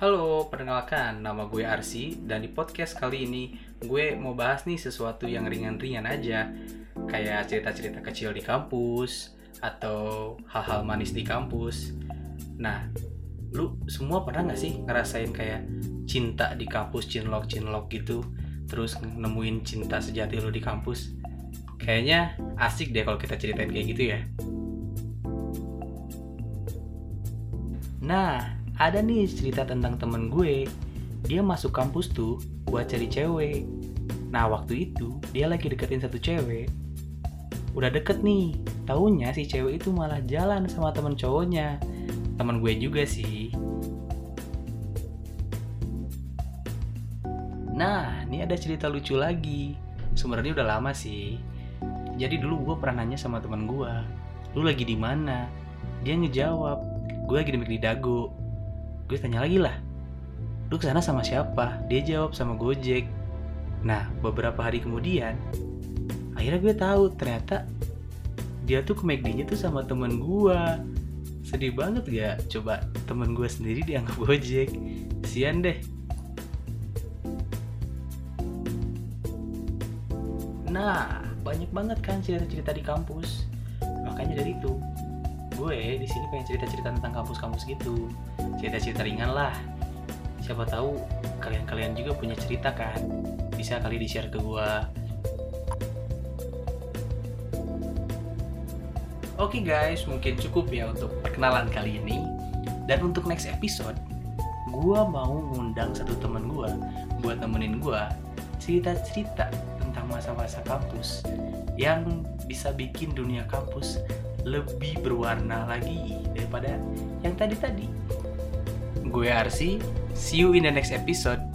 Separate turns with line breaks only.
Halo, perkenalkan nama gue Arsi dan di podcast kali ini gue mau bahas nih sesuatu yang ringan-ringan aja kayak cerita-cerita kecil di kampus atau hal-hal manis di kampus. Nah, lu semua pernah gak sih ngerasain kayak cinta di kampus, cinlok-cinlok gitu terus nemuin cinta sejati lu di kampus? Kayaknya asik deh kalau kita ceritain kayak gitu ya. Nah, ada nih cerita tentang temen gue. Dia masuk kampus tuh buat cari cewek. Nah, waktu itu dia lagi deketin satu cewek. Udah deket nih, taunya si cewek itu malah jalan sama temen cowoknya. Temen gue juga sih. Nah, ini ada cerita lucu lagi. Sebenarnya udah lama sih. Jadi dulu gue pernah nanya sama temen gue, lu lagi di mana? Dia ngejawab, gue lagi di Dago gue tanya lagi lah lu ke sana sama siapa? Dia jawab sama Gojek. Nah beberapa hari kemudian akhirnya gue tahu ternyata dia tuh ke McD-nya tuh sama temen gue sedih banget gak coba temen gue sendiri dianggap Gojek. Sian deh. Nah banyak banget kan cerita-cerita di kampus. Makanya dari itu gue di sini pengen cerita-cerita tentang kampus-kampus gitu. Cerita-cerita ringan lah. Siapa tahu kalian-kalian juga punya cerita kan? Bisa kali di share ke gue Oke okay guys, mungkin cukup ya untuk perkenalan kali ini. Dan untuk next episode, gue mau ngundang satu teman gue buat nemenin gue cerita-cerita tentang masa-masa kampus yang bisa bikin dunia kampus lebih berwarna lagi daripada yang tadi-tadi. Gue Arsi, see you in the next episode.